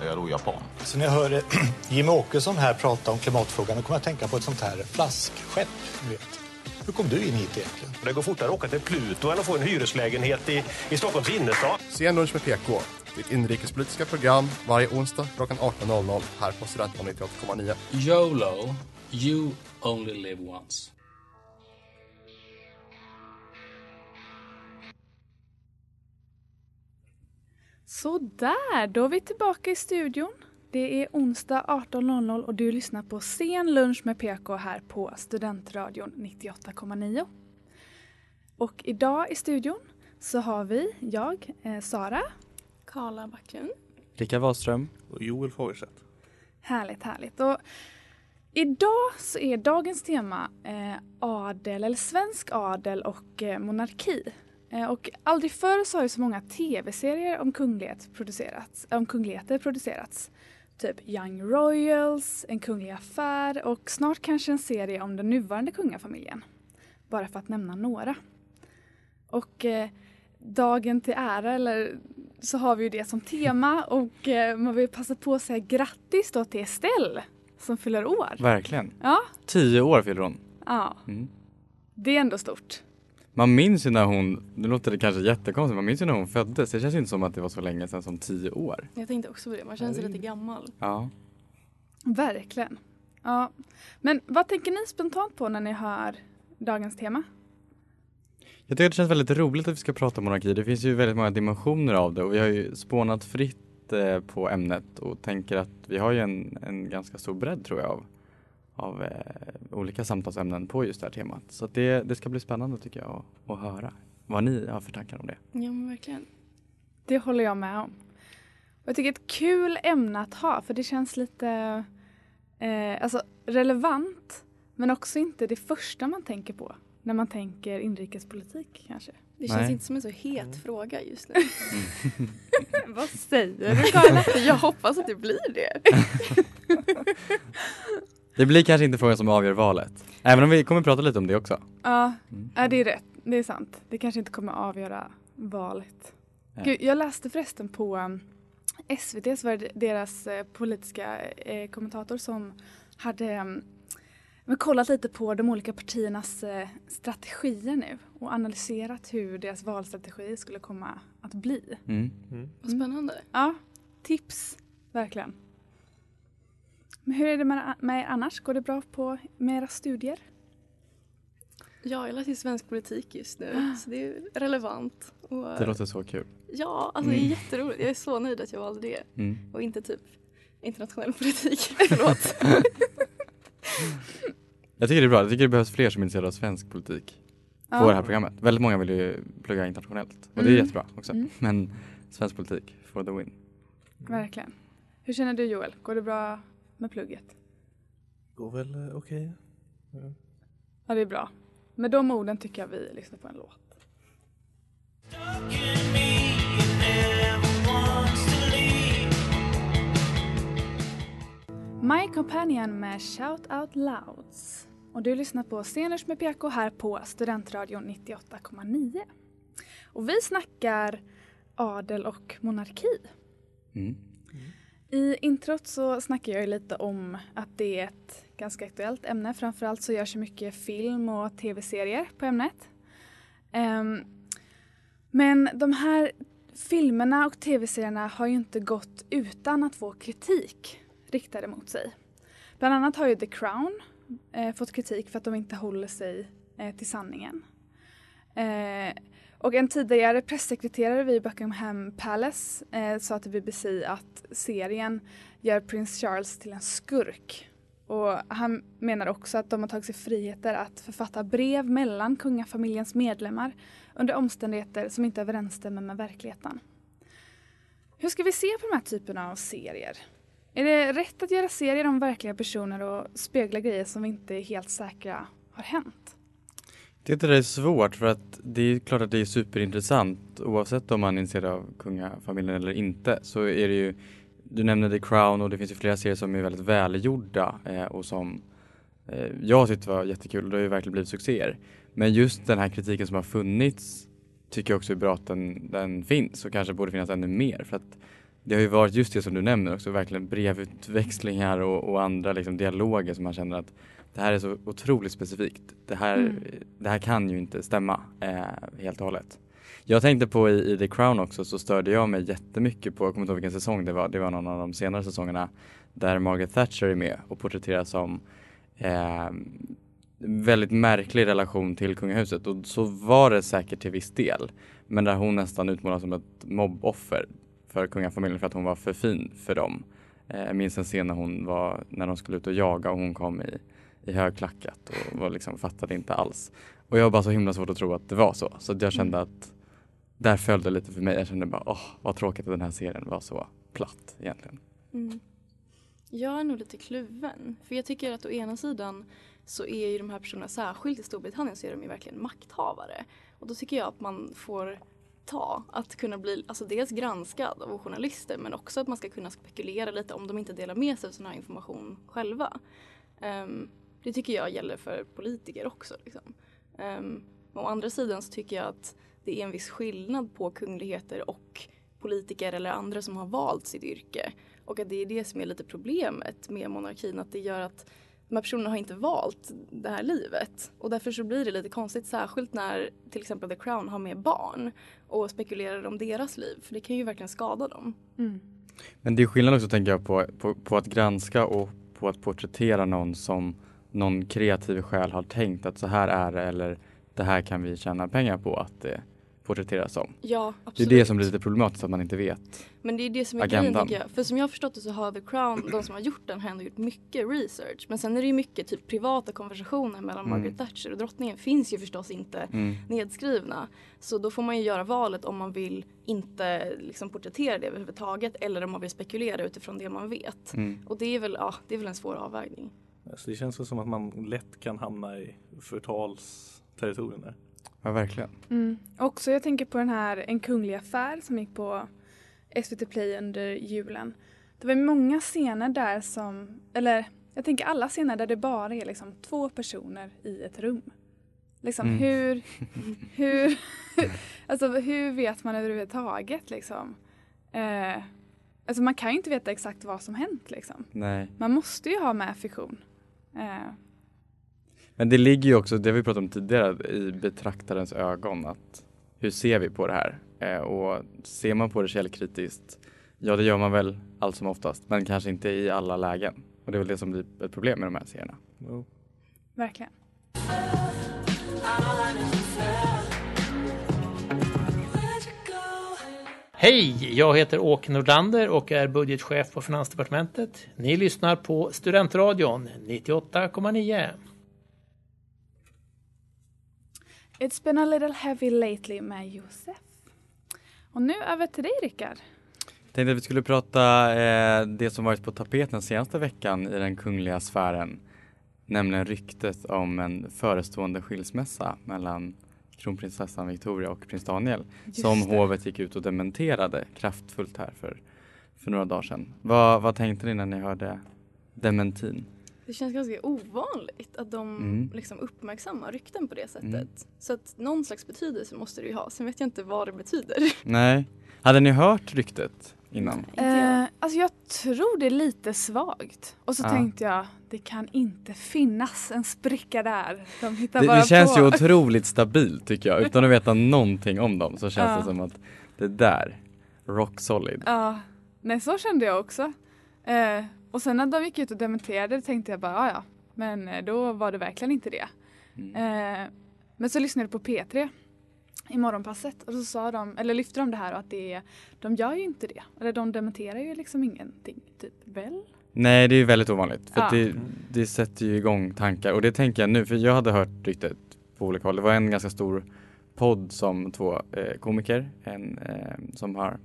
är jag då japan? Så när jag hör eh, Jimmie Åkesson här prata om klimatfrågan då kommer jag att tänka på ett sånt här flaskskepp. Vet. Hur kom du in hit egentligen? Det går fortare att åka till Pluto än att få en hyreslägenhet i, i Stockholms innerstad. Sen lunch med PK, ditt inrikespolitiska program varje onsdag klockan 18.00 här på Studentradion 98,9. YOLO, you only live once. Så där, då är vi tillbaka i studion. Det är onsdag 18.00 och du lyssnar på Sen lunch med PK här på Studentradion 98,9. Och idag i studion så har vi jag, eh, Sara. Karla Backlund. Rickard Wahlström. Och Joel Fagerstedt. Härligt, härligt. Och idag så är dagens tema eh, adel, eller svensk adel och eh, monarki. Eh, och aldrig förr så har ju så många tv-serier om kunglighet producerats, om kungligheter producerats. Typ Young Royals, En kunglig affär och snart kanske en serie om den nuvarande kungafamiljen. Bara för att nämna några. Och eh, dagen till ära, eller så har vi ju det som tema och eh, man vill passa på att säga grattis då till Estelle som fyller år. Verkligen. Ja, Tio år fyller hon. ja. Mm. Det är ändå stort. Man minns ju när hon, nu låter det kanske jättekonstigt, man minns ju när hon föddes. Det känns ju inte som att det var så länge sedan som tio år. Jag tänkte också på det, man känner sig lite gammal. Ja. Verkligen. Ja. Men vad tänker ni spontant på när ni hör dagens tema? Jag tycker det känns väldigt roligt att vi ska prata monarki. Det finns ju väldigt många dimensioner av det och vi har ju spånat fritt eh, på ämnet och tänker att vi har ju en, en ganska stor bredd tror jag av, av eh, olika samtalsämnen på just det här temat. Så det, det ska bli spännande tycker jag att, att höra vad ni har för tankar om det. Ja men verkligen. Det håller jag med om. Och jag tycker ett kul ämne att ha för det känns lite eh, alltså relevant men också inte det första man tänker på när man tänker inrikespolitik kanske. Det känns Nej. inte som en så het fråga just nu. Vad säger du Karla? Jag hoppas att det blir det. Det blir kanske inte frågan som avgör valet. Även om vi kommer prata lite om det också. Ja, Mm. ja, det är rätt. Det är sant. Det kanske inte kommer avgöra valet. Nej. Gud, jag läste förresten på um, SVT så var det deras eh, politiska eh, kommentator som hade um, men kollat lite på de olika partiernas eh, strategier nu och analyserat hur deras valstrategi skulle komma att bli. Mm. Vad spännande. Ja, tips verkligen. Men hur är det med, med er annars? Går det bra på med era studier? Ja, jag läser svensk politik just nu så det är relevant. Och, Det låter så kul. Ja, alltså det är Mm. jätteroligt. Jag är så nöjd att jag valde det Mm. och inte typ internationell politik. Förlåt. Jag tycker det är bra. Jag tycker det behövs fler som är intresserade av svensk politik på Ja. det här programmet. Väldigt många vill ju plugga internationellt och det är Mm. jättebra också. Mm. Men svensk politik for the win. Verkligen. Hur känner du Joel? Går det bra med plugget? Går väl eh, okej. Ja, det är bra. Med de orden tycker jag vi lyssnar på en låt. My Companion med Shout Out Louds. Och du lyssnar på Sceners med PK här på Studentradion 98,9. Och vi snackar adel och monarki. Mm. I introt så snackar jag lite om att det är ett ganska aktuellt ämne. Framförallt så görs det mycket film och tv-serier på ämnet. Ehm, men de här filmerna och tv-serierna har ju inte gått utan att få kritik riktade mot sig. Bland annat har ju The Crown eh, fått kritik för att de inte håller sig eh, till sanningen. Eh, och en tidigare pressekreterare vid Buckingham Palace eh, sa till BBC att serien gör prins Charles till en skurk. Och han menar också att de har tagit sig friheter att författa brev mellan kungafamiljens medlemmar under omständigheter som inte överensstämmer med verkligheten. Hur ska vi se på de här typerna av serier? Är det rätt att göra serier om verkliga personer och spegla grejer som vi inte är helt säkra har hänt? Jag tycker det är svårt för att det är klart att det är superintressant oavsett om man är intresserad av kungafamiljen eller inte så är det ju Du nämnde The Crown och det finns ju flera serier som är väldigt välgjorda eh, och som eh, jag tyckte var jättekul och det har ju verkligen blivit succéer. Men just den här kritiken som har funnits tycker jag också är bra att den, den finns och kanske borde finnas ännu mer för att det har ju varit just det som du nämner också, verkligen brevutväxlingar och, och andra liksom dialoger som man känner att det här är så otroligt specifikt. Det här, Mm. det här kan ju inte stämma eh, helt och hållet. Jag tänkte på i, i The Crown också så störde jag mig jättemycket på, jag kommer inte ihåg vilken säsong det var, det var någon av de senare säsongerna där Margaret Thatcher är med och porträtteras som eh, väldigt märklig relation till kungahuset och så var det säkert till viss del. Men där hon nästan utmålas som ett mobboffer för kungafamiljen för att hon var för fin för dem. Eh, jag minns en scen när hon var, när de skulle ut och jaga och hon kom i, i högklackat och var liksom, fattade inte alls. Och jag har bara så himla svårt att tro att det var så. Så jag kände att där föll det lite för mig. Jag kände bara, åh vad tråkigt att den här serien var så platt egentligen. Mm. Jag är nog lite kluven. För jag tycker att å ena sidan så är ju de här personerna, särskilt i Storbritannien, så är de ju verkligen makthavare. Och då tycker jag att man får ta att kunna bli alltså dels granskad av journalister men också att man ska kunna spekulera lite om de inte delar med sig av sån här information själva. Ehm, det tycker jag gäller för politiker också. Liksom. Um, å andra sidan så tycker jag att det är en viss skillnad på kungligheter och politiker eller andra som har valt sitt yrke. Och att det är det som är lite problemet med monarkin, att det gör att de här personerna har inte valt det här livet. Och därför så blir det lite konstigt, särskilt när till exempel The Crown har med barn och spekulerar om deras liv, för det kan ju verkligen skada dem. Mm. Men det är skillnad också tänker jag på, på, på att granska och på att porträttera någon som någon kreativ själ har tänkt att så här är det eller det här kan vi tjäna pengar på att det porträtteras som. Ja, Det är absolut. det som blir lite problematiskt att man inte vet. Men det är det som är Agendan. grejen tycker jag. För som jag har förstått det så har The Crown, de som har gjort den, har ändå gjort mycket research. Men sen är det ju mycket typ privata konversationer mellan Mm. Margaret Thatcher och drottningen finns ju förstås inte Mm. nedskrivna. Så då får man ju göra valet om man vill inte liksom porträttera det överhuvudtaget eller om man vill spekulera utifrån det man vet. Mm. Och det är väl, ja, det är väl en svår avvägning. Alltså det känns väl som att man lätt kan hamna i förtalsterritorium där. Ja, verkligen. Mm. Också jag tänker på den här En kunglig affär som gick på SVT Play under julen. Det var många scener där som, eller jag tänker alla scener där det bara är liksom två personer i ett rum. Liksom Mm. hur, hur, alltså hur vet man överhuvudtaget liksom? Eh, alltså man kan ju inte veta exakt vad som hänt liksom. Nej. Man måste ju ha med fiktion. Eh, Men det ligger ju också, det har vi pratat om tidigare, i betraktarens ögon. Att hur ser vi på det här? Eh, och ser man på det källkritiskt, ja det gör man väl allt som oftast, men kanske inte i alla lägen. Och det är väl det som blir ett problem med de här serierna. verkligen. Hej, jag heter Åke Nordlander och är budgetchef på Finansdepartementet. Ni lyssnar på Studentradion 98,9. It's been a little heavy lately med Josef. Och nu över till dig Rickard. Tänkte att vi skulle prata eh, det som varit på tapeten den senaste veckan i den kungliga sfären. Nämligen ryktet om en förestående skilsmässa mellan kronprinsessan Victoria och prins Daniel. Just som det. hovet gick ut och dementerade kraftfullt här för, för några dagar sedan. Vad, vad tänkte ni när ni hörde dementin? Det känns ganska ovanligt att de Mm. liksom uppmärksammar rykten på det sättet. Mm. Så att någon slags betydelse måste det ju ha. Sen vet jag inte vad det betyder. Nej. Hade ni hört ryktet innan? Eh, alltså jag tror det är lite svagt. Och så Ja. tänkte jag, det kan inte finnas en spricka där. De hittar Det, bara det känns på. ju otroligt stabilt tycker jag. Utan att veta någonting om dem så känns Ja. det som att det där, rock solid. Ja, nej så kände jag också. Eh, och sen när de gick ut och dementerade tänkte jag bara, "Ah, ja ja, men eh, då var det verkligen inte det. Mm. Eh, men så lyssnade jag på P3 i morgonpasset och så sa de, eller lyfte de det här och att det är, de gör ju inte det. Eller de dementerar ju liksom ingenting, typ väl? Nej, det är väldigt ovanligt. För Ja. det, det sätter ju igång tankar. Och det tänker jag nu, för jag hade hört ryktet på olika håll. Det var en ganska stor podd som två eh, komiker, en eh, som har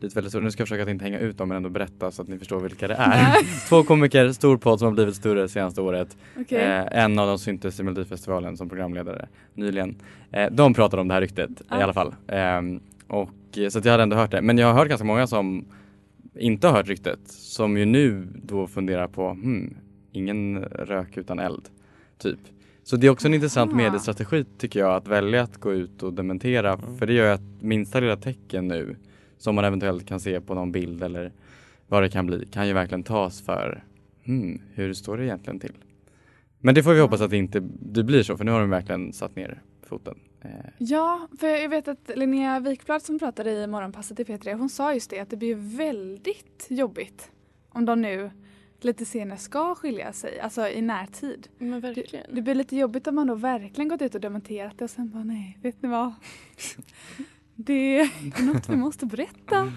blivit väldigt stort. Nu ska jag försöka att inte hänga ut dem men ändå berätta så att ni förstår vilka det är. Två komiker, stor podd som har blivit större senaste året. Okej. Eh, en av dem syntes i Melodifestivalen som programledare nyligen. Eh, de pratade om det här ryktet Ah. i alla fall. Ehm, och, eh, så att jag hade ändå hört det. Men jag har hört ganska många som inte har hört ryktet som ju nu då funderar på hmm, ingen rök utan eld. Typ. Så det är också en intressant Aha. mediestrategi tycker jag att välja att gå ut och dementera för det gör ju att minsta lilla tecken nu som man eventuellt kan se på någon bild eller vad det kan bli kan ju verkligen tas för hmm, hur står det egentligen till? Men det får vi hoppas att det inte det blir så för nu har de verkligen satt ner foten. Eh, Ja, för jag vet att Linnea Wikblad som pratade i Morgonpasset i P3, hon sa just det att det blir väldigt jobbigt om de nu lite senare ska skilja sig, alltså i närtid. Men verkligen. Det blir lite jobbigt om man då verkligen gått ut och dementerat det och sen bara nej, vet ni vad? Det är något vi måste berätta.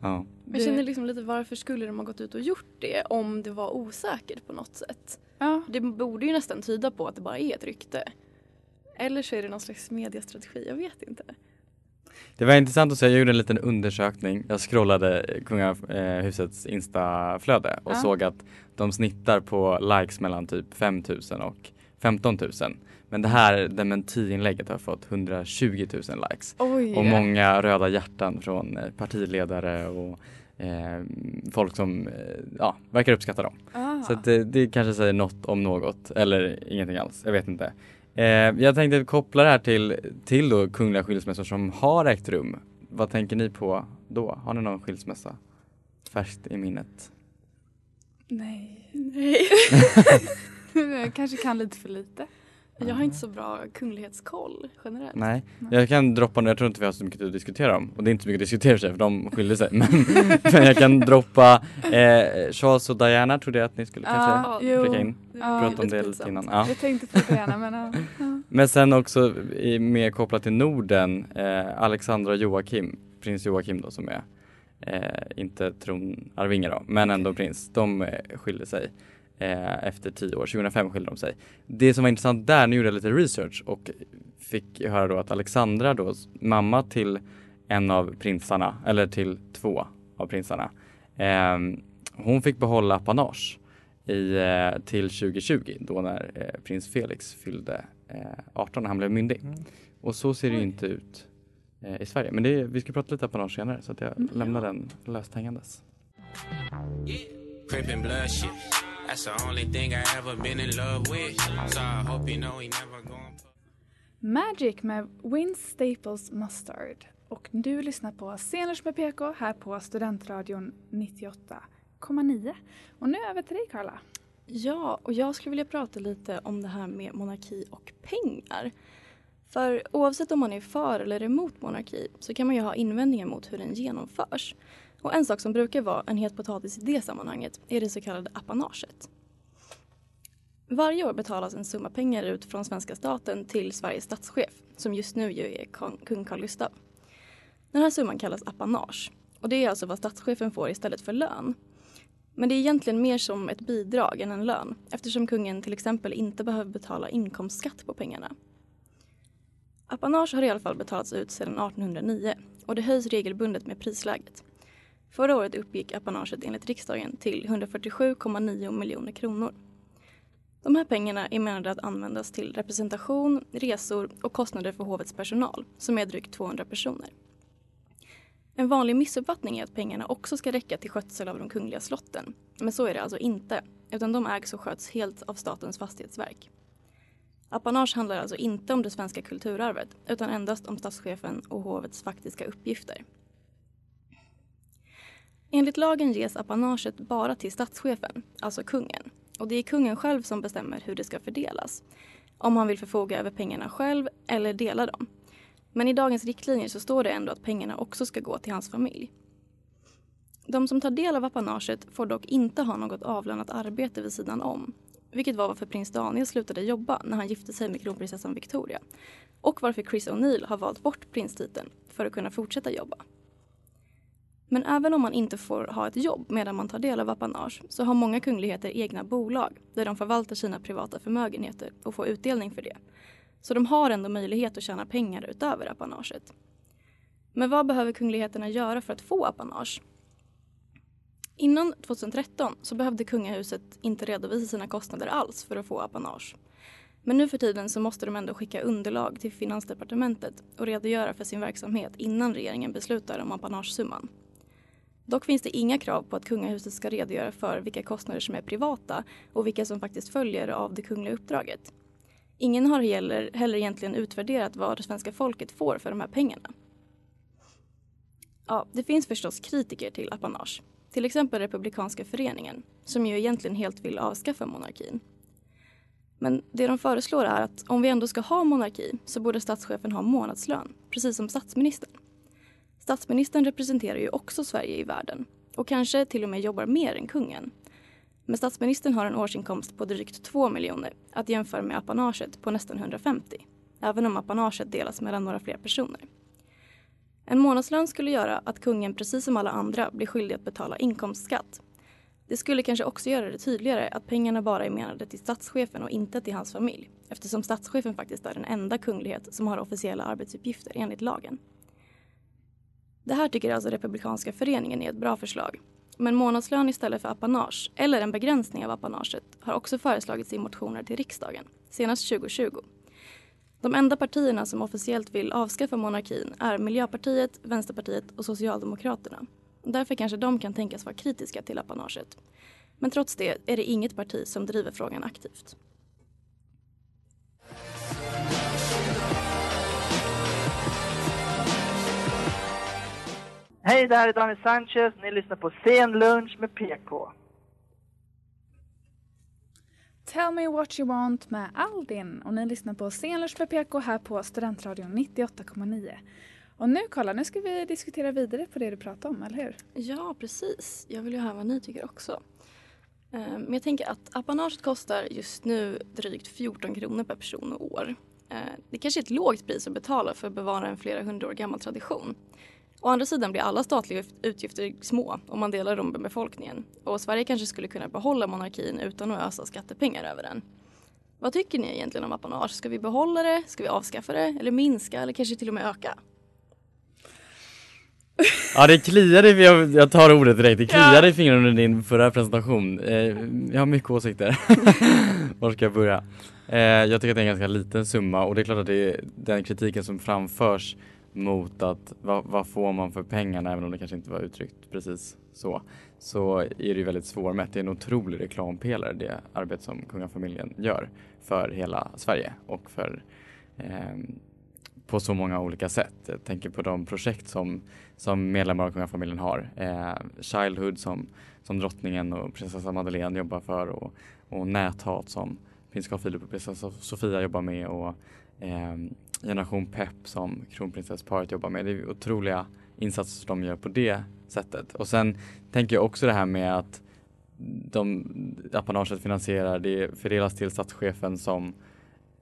ja. Jag känner liksom lite varför skulle de ha gått ut och gjort det om det var osäkert på något sätt? Ja. Det borde ju nästan tyda på att det bara är ett rykte. Eller så är det någon slags mediestrategi, jag vet inte. Det var intressant att se, jag gjorde en liten undersökning. Jag scrollade kungahusets instaflöde och Ja. såg att de snittar på likes mellan typ 5000 och 15 000. Men det här dementiinlägget har fått 120 000 likes. Oj. Och många röda hjärtan från eh, partiledare och eh, folk som eh, ja, verkar uppskatta dem. Ah. Så det, det kanske säger något om något eller ingenting alls, jag vet inte. Eh, jag tänkte koppla det här till, till då kungliga skilsmässor som har ägt rum. Vad tänker ni på då? Har ni någon skilsmässa färskt i minnet? Nej. Nej. jag kanske kan lite för lite. Jag har inte så bra kunglighetskoll generellt. Nej, jag kan droppa jag tror inte vi har så mycket att diskutera om och det är inte så mycket att diskutera sig för de skiljer sig men, men jag kan droppa eh, Charles och Diana trodde jag att ni skulle kanske flika in. Ja. Prata om det lite innan. Ja. Jag tänkte på gärna men ja. Men sen också i, mer kopplat till Norden, eh, Alexandra och Joakim, prins Joakim då som är eh, inte tronarvinge då, men ändå prins, de eh, skilde sig eh, efter tio år, 2005 skilde de sig. Det som var intressant där, nu gjorde jag lite research och fick höra då att Alexandra då, mamma till en av prinsarna, eller till två av prinsarna, eh, hon fick behålla apanage i, eh, till 2020 då när eh, prins Felix fyllde eh, 18 när han blev myndig. Och så ser det ju inte ut eh, i Sverige. Men det, är- vi ska prata lite apanage senare så att jag lämnar den löst hängandes. Shit. That's the only thing I ever been in love with. So I hope you know he never gonna Magic med Win Staples Mustard. Och du lyssnar på Scenlunch med PK här på Studentradion 98,9. Och nu över till dig Karla. Ja, och jag skulle vilja prata lite om det här med monarki och pengar. För oavsett om man är för eller emot monarki så kan man ju ha invändningar mot hur den genomförs. Och en sak som brukar vara en het potatis i det sammanhanget är det så kallade apanaget. Varje år betalas en summa pengar ut från svenska staten till Sveriges statschef, som just nu ju är kung- Carl Gustaf. Den här summan kallas apanage och det är alltså vad statschefen får istället för lön. Men det är egentligen mer som ett bidrag än en lön eftersom kungen till exempel inte behöver betala inkomstskatt på pengarna. Apanage har i alla fall betalats ut sedan 1809 och det höjs regelbundet med prisläget. Förra året uppgick apanaget enligt riksdagen till 147,9 miljoner kronor. De här pengarna är menade att användas till representation, resor och kostnader för hovets personal, som är drygt 200 personer. En vanlig missuppfattning är att pengarna också ska räcka till skötsel av de kungliga slotten. Men så är det alltså inte, utan de ägs och sköts helt av Statens fastighetsverk. Apanage handlar alltså inte om det svenska kulturarvet, utan endast om statschefen och hovets faktiska uppgifter. Enligt lagen ges apanaget bara till statschefen, alltså kungen. Och det är kungen själv som bestämmer hur det ska fördelas. Om han vill förfoga över pengarna själv eller dela dem. Men i dagens riktlinjer så står det ändå att pengarna också ska gå till hans familj. De som tar del av apanaget får dock inte ha något avlönat arbete vid sidan om. Vilket var varför prins Daniel slutade jobba när han gifte sig med kronprinsessan Victoria. Och varför Chris O'Neill har valt bort prinstiteln för att kunna fortsätta jobba. Men även om man inte får ha ett jobb medan man tar del av apanage så har många kungligheter egna bolag där de förvaltar sina privata förmögenheter och får utdelning för det. Så de har ändå möjlighet att tjäna pengar utöver apanaget. Men vad behöver kungligheterna göra för att få apanage? Innan 2013 så behövde kungahuset inte redovisa sina kostnader alls för att få apanage. Men nu för tiden så måste de ändå skicka underlag till Finansdepartementet och redogöra för sin verksamhet innan regeringen beslutar om apanagesumman. Dock finns det inga krav på att kungahuset ska redogöra för vilka kostnader som är privata och vilka som faktiskt följer av det kungliga uppdraget. Ingen har heller, heller egentligen utvärderat vad det svenska folket får för de här pengarna. Ja, det finns förstås kritiker till apanage. Till exempel Republikanska föreningen, som ju egentligen helt vill avskaffa monarkin. Men det de föreslår är att om vi ändå ska ha monarki så borde statschefen ha månadslön, precis som statsministern. Statsministern representerar ju också Sverige i världen och kanske till och med jobbar mer än kungen. Men statsministern har en årsinkomst på drygt 2 miljoner att jämföra med apanaget på nästan 150. Även om apanaget delas mellan några fler personer. En månadslön skulle göra att kungen precis som alla andra blir skyldig att betala inkomstskatt. Det skulle kanske också göra det tydligare att pengarna bara är menade till statschefen och inte till hans familj eftersom statschefen faktiskt är den enda kunglighet som har officiella arbetsuppgifter enligt lagen. Det här tycker alltså Republikanska föreningen är ett bra förslag. Men månadslön istället för apanage, eller en begränsning av apanaget, har också föreslagits i motioner till riksdagen, senast 2020. De enda partierna som officiellt vill avskaffa monarkin är Miljöpartiet, Vänsterpartiet och Socialdemokraterna. Därför kanske de kan tänkas vara kritiska till apanaget. Men trots det är det inget parti som driver frågan aktivt. Hej, det här är Daniel Sanchez. Ni lyssnar på Sen lunch med PK. Tell me what you want med Aldin och ni lyssnar på Scenlunch med PK här på Studentradion 98,9. Och nu kolla, nu ska vi diskutera vidare på det du pratade om, eller hur? Ja, precis. Jag vill ju höra vad ni tycker också. Eh, Men jag tänker att apanaget kostar just nu drygt 14 kronor per person och år. Eh, Det kanske är ett lågt pris att betala för att bevara en flera hundra år gammal tradition. Å andra sidan blir alla statliga utgifter små om man delar dem med befolkningen. Och Sverige kanske skulle kunna behålla monarkin utan att ösa skattepengar över den. Vad tycker ni egentligen om apanage? Ska vi behålla det? Ska vi avskaffa det? Eller minska? Eller kanske till och med öka? Ja det kliar i, jag, jag tar ordet direkt, det kliar Ja. i fingrarna under din förra presentation. Eh, jag har mycket åsikter. Var ska jag börja? Eh, jag tycker att det är en ganska liten summa och det är klart att det är den kritiken som framförs mot att vad, vad får man för pengarna även om det kanske inte var uttryckt precis så. Så är det ju väldigt svårmätt. Det är en otrolig reklampelare det arbete som kungafamiljen gör för hela Sverige och för eh, på så många olika sätt. Jag tänker på de projekt som, som medlemmar av kungafamiljen har. Eh, Childhood som, som drottningen och prinsessa Madeleine jobbar för och, och Näthat som prins Carl Philip och prinsessa Sofia jobbar med och eh, Generation Pep som kronprinsessparet jobbar med. Det är otroliga insatser de gör på det sättet. Och sen tänker jag också det här med att de apanaget finansierar, det fördelas till statschefen som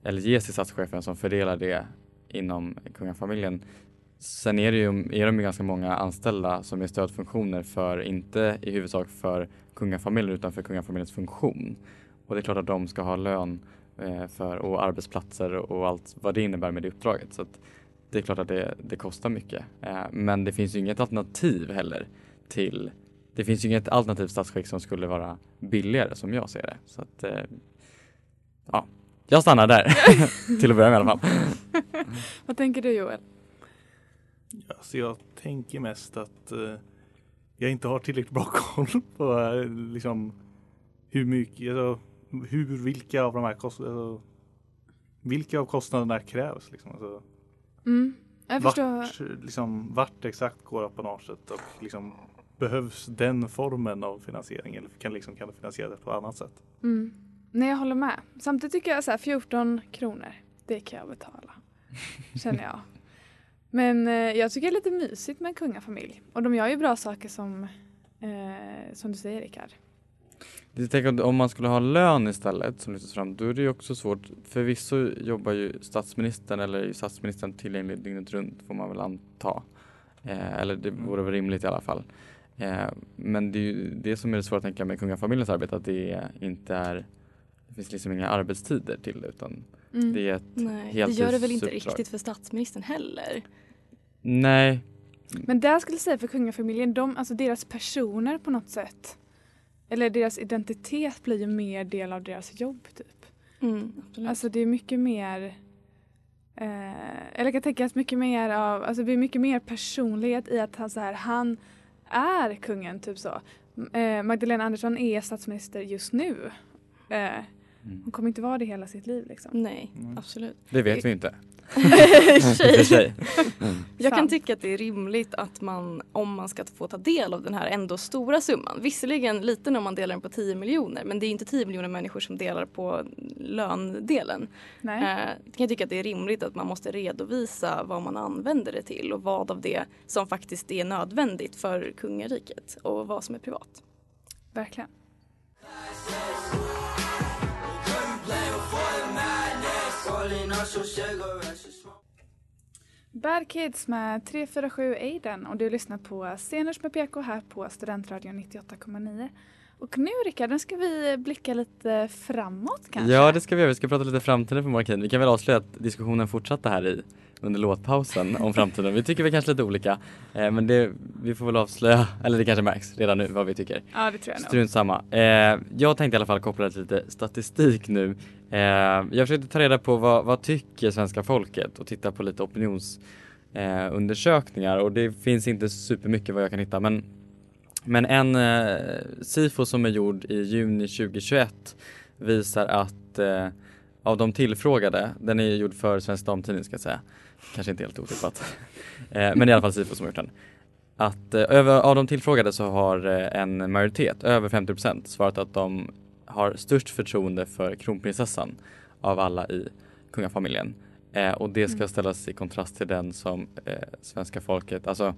eller ges till statschefen som fördelar det inom kungafamiljen. Sen är, det ju, är de ju ganska många anställda som är stödfunktioner för, inte i huvudsak för kungafamiljen utan för kungafamiljens funktion. Och det är klart att de ska ha lön eh, för, och arbetsplatser och allt vad det innebär med det uppdraget. Så att det är klart att det, det kostar mycket. Eh, men det finns ju inget alternativ heller till det finns ju inget alternativt statsskick som skulle vara billigare som jag ser det. Så att, eh, ja, jag stannar där till att börja med i alla fall. Vad tänker du Joel? Ja, så jag tänker mest att eh, jag inte har tillräckligt bra koll på eh, liksom, hur mycket, alltså, hur, vilka av de här kostnaderna, alltså, vilka av kostnaderna krävs. Liksom, alltså, Mm, jag vart, förstår. liksom, vart exakt går apanaget och liksom, behövs den formen av finansiering eller kan, liksom, kan det finansieras på annat sätt? Mm. Nej, jag håller med. Samtidigt tycker jag så här 14 kronor, det kan jag betala. Känner jag. Men eh, jag tycker det är lite mysigt med en kungafamilj. Och de gör ju bra saker som, eh, som du säger Rickard. Att om man skulle ha lön istället som lyfts fram, då är det ju också svårt. Förvisso jobbar ju statsministern eller är ju statsministern tillgänglig dygnet runt får man väl anta. Eh, eller det vore väl rimligt i alla fall. Eh, men det är ju det som är det svåra att tänka med kungafamiljens arbete, att det inte är det finns liksom inga arbetstider till det utan Mm. det är ett Nej, det gör det väl inte riktigt för statsministern heller? Nej, Men där skulle jag säga för kungafamiljen, de, alltså deras personer på något sätt, eller deras identitet blir ju mer del av deras jobb typ. Mm. Alltså det är mycket mer eh, eller jag kan tänka att mycket mer av, alltså det blir mycket mer personlighet i att han så här, han är kungen typ så. Eh, Magdalena Andersson är statsminister just nu. Eh, hon kommer inte vara det hela sitt liv liksom. Nej, absolut. Det vet vi inte. Sig. Sig. Jag kan tycka att det är rimligt att man, om man ska få ta del av den här ändå stora summan, visserligen liten om man delar den på 10 miljoner, men det är inte 10 miljoner människor som delar på löndelen. Nej. Eh, jag kan tycka att det är rimligt att man måste redovisa vad man använder det till och vad av det som faktiskt är nödvändigt för kungariket och vad som är privat. Verkligen. Bad Kids med 347 Aiden och du lyssnar på Sceners med PK här på Studentradion 98,9. Och nu Rickard, ska vi blicka lite framåt kanske. Ja det ska vi göra, vi ska prata lite framtiden för monarkin. Vi kan väl avslöja att diskussionen fortsatte här i under låtpausen om framtiden. Vi tycker väl kanske lite olika eh, men det, vi får väl avslöja, eller det kanske märks redan nu vad vi tycker. Ja, det tror jag nog. Strunt samma. Eh, jag tänkte i alla fall koppla till lite statistik nu. Eh, jag försökte ta reda på vad, vad tycker svenska folket och titta på lite opinionsundersökningar eh, och det finns inte supermycket vad jag kan hitta men men en eh, SIFO som är gjord i juni 2021 visar att eh, av de tillfrågade, den är gjord för Svensk Damtidning ska jag säga, kanske inte helt otippat, eh, men det är i alla fall SIFO som har gjort den. Att eh, över, av de tillfrågade så har eh, en majoritet, över 50% svarat att de har störst förtroende för kronprinsessan av alla i kungafamiljen. Eh, och det ska Mm. ställas i kontrast till den som eh, svenska folket, alltså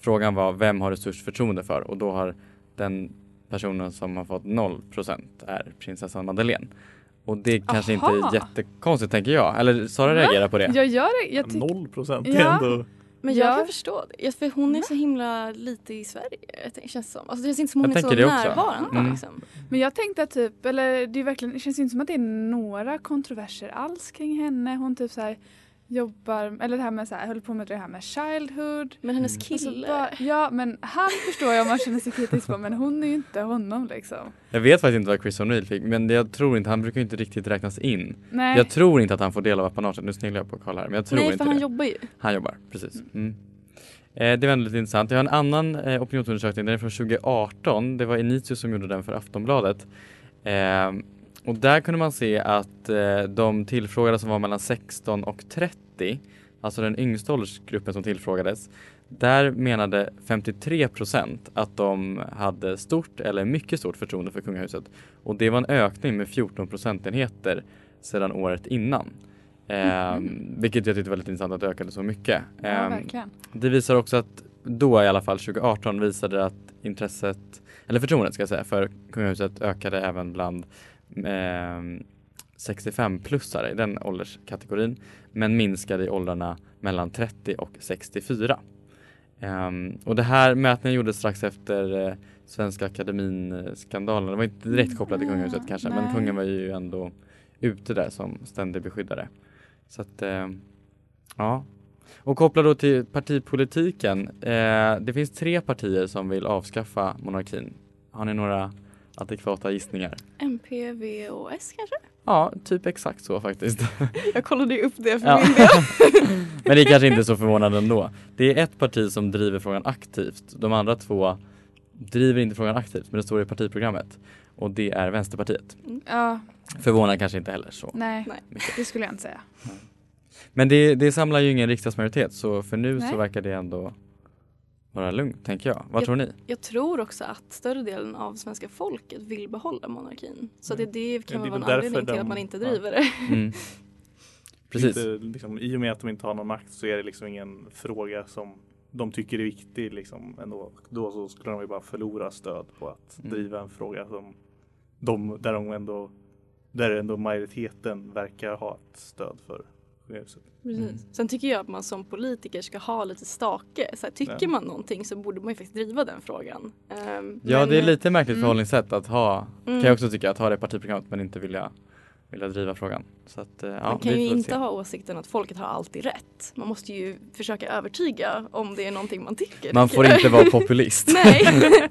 frågan var vem har du störst förtroende för och då har den personen som har fått 0% är prinsessan Madeleine. Och det kanske inte Aha. är jättekonstigt tänker jag. Eller Sara reagerar på det. Jag gör det. Jag tyck- Noll procent Ja. är ändå... Men jag Ja. kan förstå det, Ja, för hon är så himla lite i Sverige, tänker- känns som. Alltså det känns inte som hon Jag är så det närvarande Mm. liksom. Men jag tänkte att typ, eller det är verkligen, det känns inte som att det är några kontroverser alls kring henne. Hon typ så här jobbar, eller det här med så här, höll på med det här med childhood. Men hennes Alltså kille. bara, ja men han förstår jag om man känner sig kritisk på men hon är ju inte honom liksom. Jag vet faktiskt inte vad Chris O'Neill fick men jag tror inte, han brukar ju inte riktigt räknas in. Nej. Jag tror inte att han får del av apanaget, nu sneglar jag på Karl här men jag tror Nej inte för han det. jobbar ju. Han jobbar, precis. Mm. Eh, det var ändå lite intressant. Jag har en annan eh, opinionsundersökning, den är från 2018. Det var Initio som gjorde den för Aftonbladet. Eh, och där kunde man se att eh, de tillfrågade som var mellan 16 och 30, alltså den yngsta åldersgruppen som tillfrågades, där menade 53 procent att de hade stort eller mycket stort förtroende för kungahuset. Och det var en ökning med 14 procentenheter sedan året innan. Eh, Vilket jag tyckte var lite intressant att det ökade så mycket. Ja, Eh, verkligen. det visar också att då i alla fall 2018 visade att intresset, eller förtroendet ska jag säga, för kungahuset ökade även bland 65-plussare i den ålderskategorin men minskade i åldrarna mellan 30 och 64. Ehm, och det här mätningen gjordes strax efter eh, Svenska Akademin-skandalen. Det var inte direkt kopplat till kungahuset kanske men nej. kungen var ju ändå ute där som ständig beskyddare. Så att, eh, ja. Och kopplat då till partipolitiken. Eh, det finns tre partier som vill avskaffa monarkin. Har ni några adekvata gissningar? MP, V och S kanske? Ja, typ exakt så faktiskt. Jag kollade ju upp det för Ja. min del. Men det är kanske inte är så förvånande ändå. Det är ett parti som driver frågan aktivt. De andra två driver inte frågan aktivt men det står i partiprogrammet. Och det är Vänsterpartiet. Ja, Förvånar kanske inte heller så. nej, det skulle jag inte säga. Men det, det samlar ju ingen riksdagsmajoritet så för nu så Nej. verkar det ändå vara lugnt tänker jag. Vad jag, tror ni? Jag tror också att större delen av svenska folket vill behålla monarkin. Så det, det kan Ja, det är vara en anledning till de- att man inte ja. driver det. Mm. Precis. Inte, liksom, I och med att de inte har någon makt så är det liksom ingen fråga som de tycker är viktig. Liksom, ändå. Då så skulle de ju bara förlora stöd på att Mm. driva en fråga som de, där de ändå där ändå majoriteten verkar ha ett stöd för kungahuset. Precis. Sen tycker jag att man som politiker ska ha lite stake. Så här, tycker Ja. man någonting så borde man ju faktiskt driva den frågan. Ehm, Ja men- det är lite märkligt Mm. förhållningssätt att ha, kan Mm. jag också tycka, att ha det partiprogrammet men inte vilja vilja driva frågan. Så att, eh, ja, Man kan ju inte se. ha åsikten att folket har alltid rätt. Man måste ju försöka övertyga om det är någonting man tycker. Man får inte vara populist. Nej.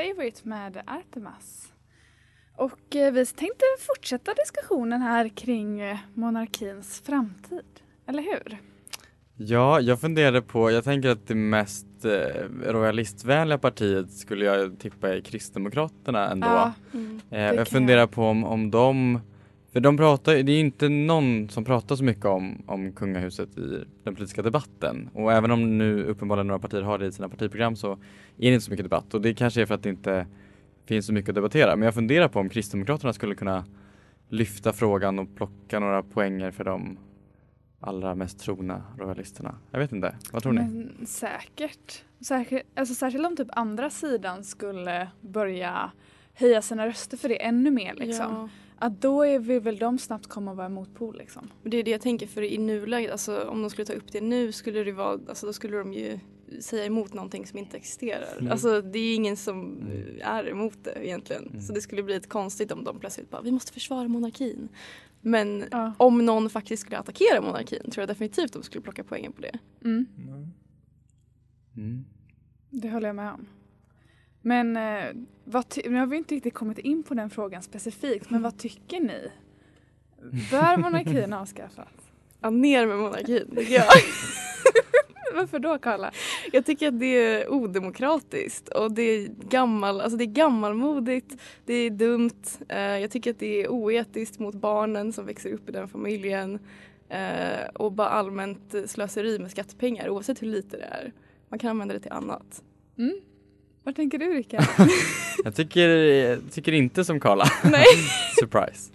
Favorite med Artemas. Och eh, vi tänkte fortsätta diskussionen här kring eh, monarkins framtid. Eller hur? Ja, jag funderade på, jag tänker att det mest eh, royalistvänliga partiet skulle jag tippa är Kristdemokraterna ändå. Ja, mm, eh, det jag funderar på om, om de, för de pratar, det är inte någon som pratar så mycket om, om kungahuset i den politiska debatten. Och även om nu uppenbarligen några partier har det i sina partiprogram så är det inte så mycket debatt och det kanske är för att det inte finns så mycket att debattera. Men jag funderar på om Kristdemokraterna skulle kunna lyfta frågan och plocka några poänger för de allra mest trogna royalisterna. Jag vet inte, vad tror ni? Men säkert. Säkert alltså, särskilt om typ andra sidan skulle börja höja sina röster för det ännu mer liksom. Ja. Att då är vi väl de snabbt komma att vara motpol liksom. Det är det jag tänker för i nuläget, alltså om de skulle ta upp det nu skulle det vara, alltså då skulle de ju säga emot någonting som inte existerar. Mm. Alltså det är ingen som är emot det egentligen. Så det skulle bli lite konstigt om de plötsligt bara, vi måste försvara monarkin. Men om någon faktiskt skulle attackera monarkin tror jag definitivt de skulle plocka poängen på det. Mm. Mm. Det håller jag med om. Men eh, vad nu har vi inte riktigt kommit in på den frågan specifikt, men vad tycker ni? Bör monarkin avskaffas? Ja, ner med monarkin tycker jag. Varför då Karla? Jag tycker att det är odemokratiskt och det är, gammal, alltså det är gammalmodigt, det är dumt. Eh, jag tycker att det är oetiskt mot barnen som växer upp i den familjen eh, och bara allmänt slöseri med skattepengar oavsett hur lite det är. Man kan använda det till annat. Mm. Vad tänker du Rickard? Jag tycker, jag tycker inte som Karla. Nej. Surprise.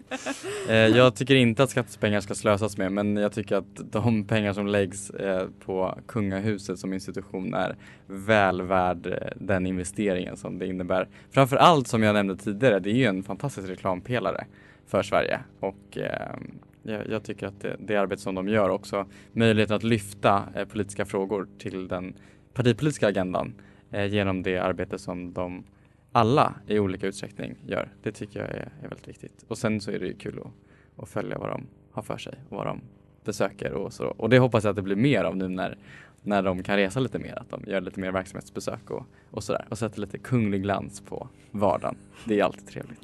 Eh, jag tycker inte att skattepengar ska slösas med men jag tycker att de pengar som läggs eh, på kungahuset som institution är väl värd eh, den investeringen som det innebär. Framför allt som jag nämnde tidigare, det är ju en fantastisk reklampelare för Sverige och eh, jag, jag tycker att det, det arbete som de gör också, möjligheten att lyfta eh, politiska frågor till den partipolitiska agendan eh, genom det arbete som de alla i olika utsträckning gör. Det tycker jag är, är väldigt viktigt. Och sen så är det ju kul att, att följa vad de har för sig och vad de besöker och så. Och det hoppas jag att det blir mer av nu när, när de kan resa lite mer, att de gör lite mer verksamhetsbesök och, och sådär. Och sätter lite kunglig glans på vardagen. Det är alltid trevligt.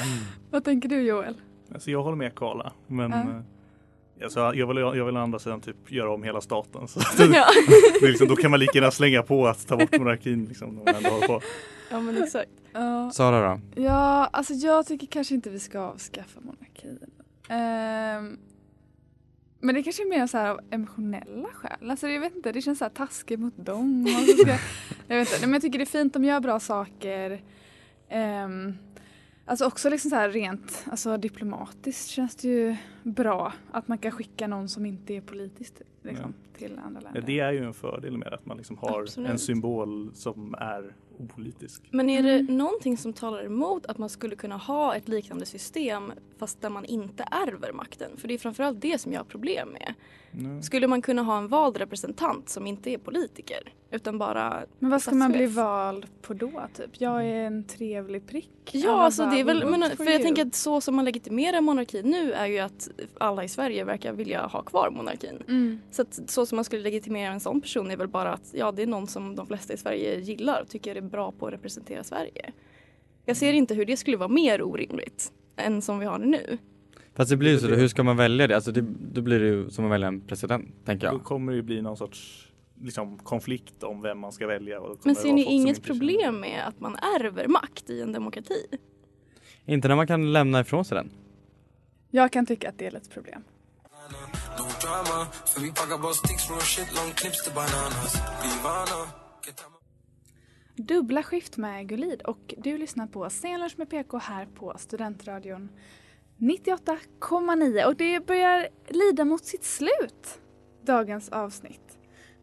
Vad tänker du Joel? Alltså jag håller med Karla, men Ja. Alltså, jag, vill, jag vill å andra sidan typ göra om hela staten. Så att, Ja. liksom, då kan man lika gärna slänga på att ta bort monarkin. Liksom, när man ändå håller på. Ja men exakt. Ja. Sara då? Ja, alltså jag tycker kanske inte vi ska avskaffa monarkin. Ehm, men det kanske är mer så här av emotionella skäl. Alltså jag vet inte, det känns så här taskigt mot dem. Och så ska, jag, vet inte, men jag tycker det är fint, de gör bra saker. Um, alltså också liksom så här rent alltså diplomatiskt känns det ju bra att man kan skicka någon som inte är politiskt liksom, till andra Ja, länder. det är ju en fördel med att man liksom har Absolut. en symbol som är opolitisk. Men är det någonting som talar emot att man skulle kunna ha ett liknande system fast där man inte ärver makten? För det är framförallt det som jag har problem med. Mm. Skulle man kunna ha en vald representant som inte är politiker utan bara Men vad ska man bli vald på då? Typ? Jag är en trevlig prick. Ja, alltså det är väl, "We men, för for jag you." tänker att så som man legitimerar monarkin nu är ju att alla i Sverige verkar vilja ha kvar monarkin. Mm. Så att så som man skulle legitimera en sån person är väl bara att ja, det är någon som de flesta i Sverige gillar och tycker är bra på att representera Sverige. Jag ser inte hur det skulle vara mer orimligt än som vi har det nu. Fast det blir ju så, hur ska man välja det? Alltså det, då blir det ju som att välja en president, tänker Då jag. kommer det ju bli någon sorts liksom, konflikt om vem man ska välja. Då Men ser ni inget problem med att man ärver makt i en demokrati? Inte när man kan lämna ifrån sig den. Jag kan tycka att det är ett problem. Dubbla skift med Gulid och du lyssnar på Scenlunch med PK här på Studentradion 98,9 och det börjar lida mot sitt slut, dagens avsnitt.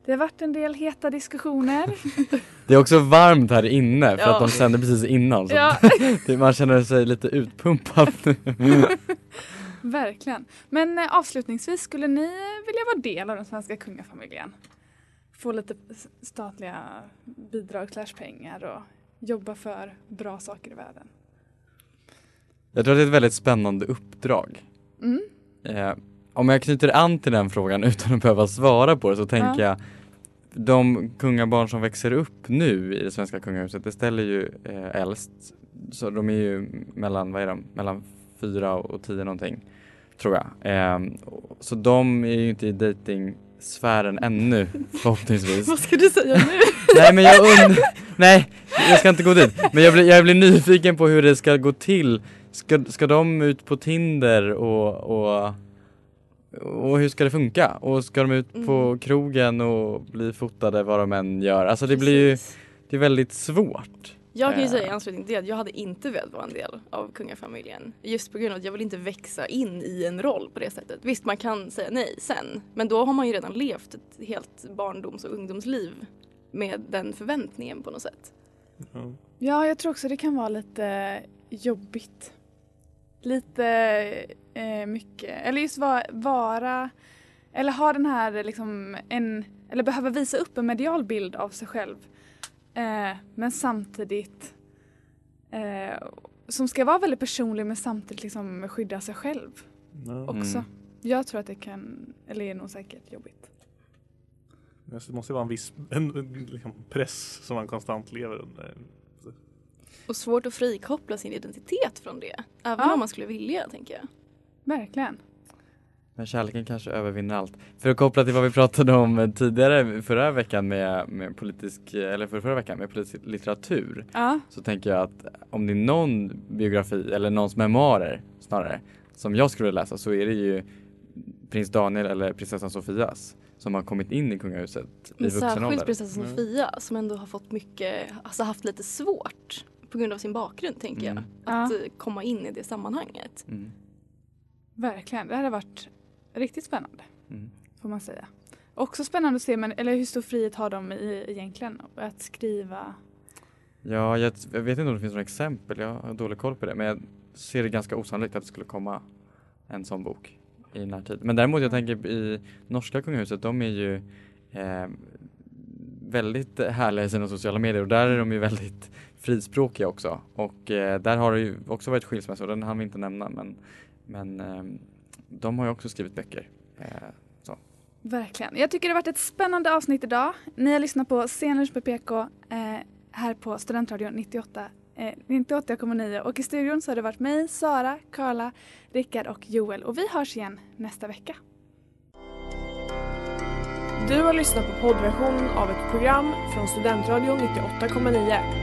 Det har varit en del heta diskussioner. Det är också varmt här inne för Ja. att de sänder precis innan. Så Ja. man känner sig lite utpumpad. Verkligen. Men eh, avslutningsvis, skulle ni vilja vara del av den svenska kungafamiljen? få lite statliga bidrag slash pengar och jobba för bra saker i världen. Jag tror att det är ett väldigt spännande uppdrag. Mm. Eh, om jag knyter an till den frågan utan att behöva svara på det så tänker Ja. jag de kungabarn som växer upp nu i det svenska kungahuset, det ställer ju eh, äldst, så de är ju mellan, vad är de, mellan fyra och tio någonting, tror jag. Eh, så de är ju inte i dejtingsfären ännu, förhoppningsvis. Vad ska du säga nu? Nej men jag und- Nej, jag ska inte gå dit. Men jag blir, jag blir nyfiken på hur det ska gå till. Ska, ska de ut på Tinder och, och, och hur ska det funka? Och ska de ut på Mm. krogen och bli fotade vad de än gör? Alltså det blir ju, det är väldigt svårt. Jag kan ju Eh, säga i anslutning till det att jag hade inte velat vara en del av kungafamiljen. Just på grund av att jag vill inte växa in i en roll på det sättet. Visst man kan säga nej sen. Men då har man ju redan levt ett helt barndoms och ungdomsliv med den förväntningen på något sätt. Ja, jag tror också det kan vara lite jobbigt. Lite eh, mycket, eller just vara, vara eller ha den här liksom en, eller behöva visa upp en medial bild av sig själv. Eh, men samtidigt eh, som ska vara väldigt personlig men samtidigt liksom skydda sig själv Ja. också. Mm. Jag tror att det kan, eller är nog säkert jobbigt. Det måste vara en viss en, en, liksom, press som man konstant lever under. Och svårt att frikoppla sin identitet från det. Även Ja. om man skulle vilja tänker jag. Verkligen. Men kärleken kanske övervinner allt. För att koppla till vad vi pratade om tidigare förra veckan med, med politisk, eller för förra veckan med politisk litteratur. Ja. Så tänker jag att om det är någon biografi eller någons memoarer snarare som jag skulle läsa så är det ju prins Daniel eller prinsessan Sofias som har kommit in i kungahuset i Men vuxen särskilt ålder. prinsessan Sofia som ändå har fått mycket, alltså haft lite svårt på grund av sin bakgrund tänker Mm. jag. Att eh, komma in i det sammanhanget. Mm. Verkligen, det hade varit riktigt spännande. Mm. Får man säga. Också spännande att se, men, eller hur stor frihet har de i, egentligen att skriva? Ja, jag, jag vet inte om det finns några exempel, jag har dålig koll på det. Men jag ser det ganska osannolikt att det skulle komma en sån bok i närtid. Men däremot jag tänker i norska kungahuset, de är ju eh, väldigt härliga i sina sociala medier och där är de ju väldigt frispråkiga också. Och eh, där har det ju också varit skilsmässor, den hann vi inte nämna men, men eh, de har ju också skrivit böcker. Eh, så. Verkligen. Jag tycker det har varit ett spännande avsnitt idag. Ni har lyssnat på Scenlunch med PK eh, här på Studentradion 98 eh, 98,9 och i studion så har det varit mig, Sara, Karla, Rickard och Joel och vi hörs igen nästa vecka. Du har lyssnat på poddversionen av ett program från Studentradion 98,9.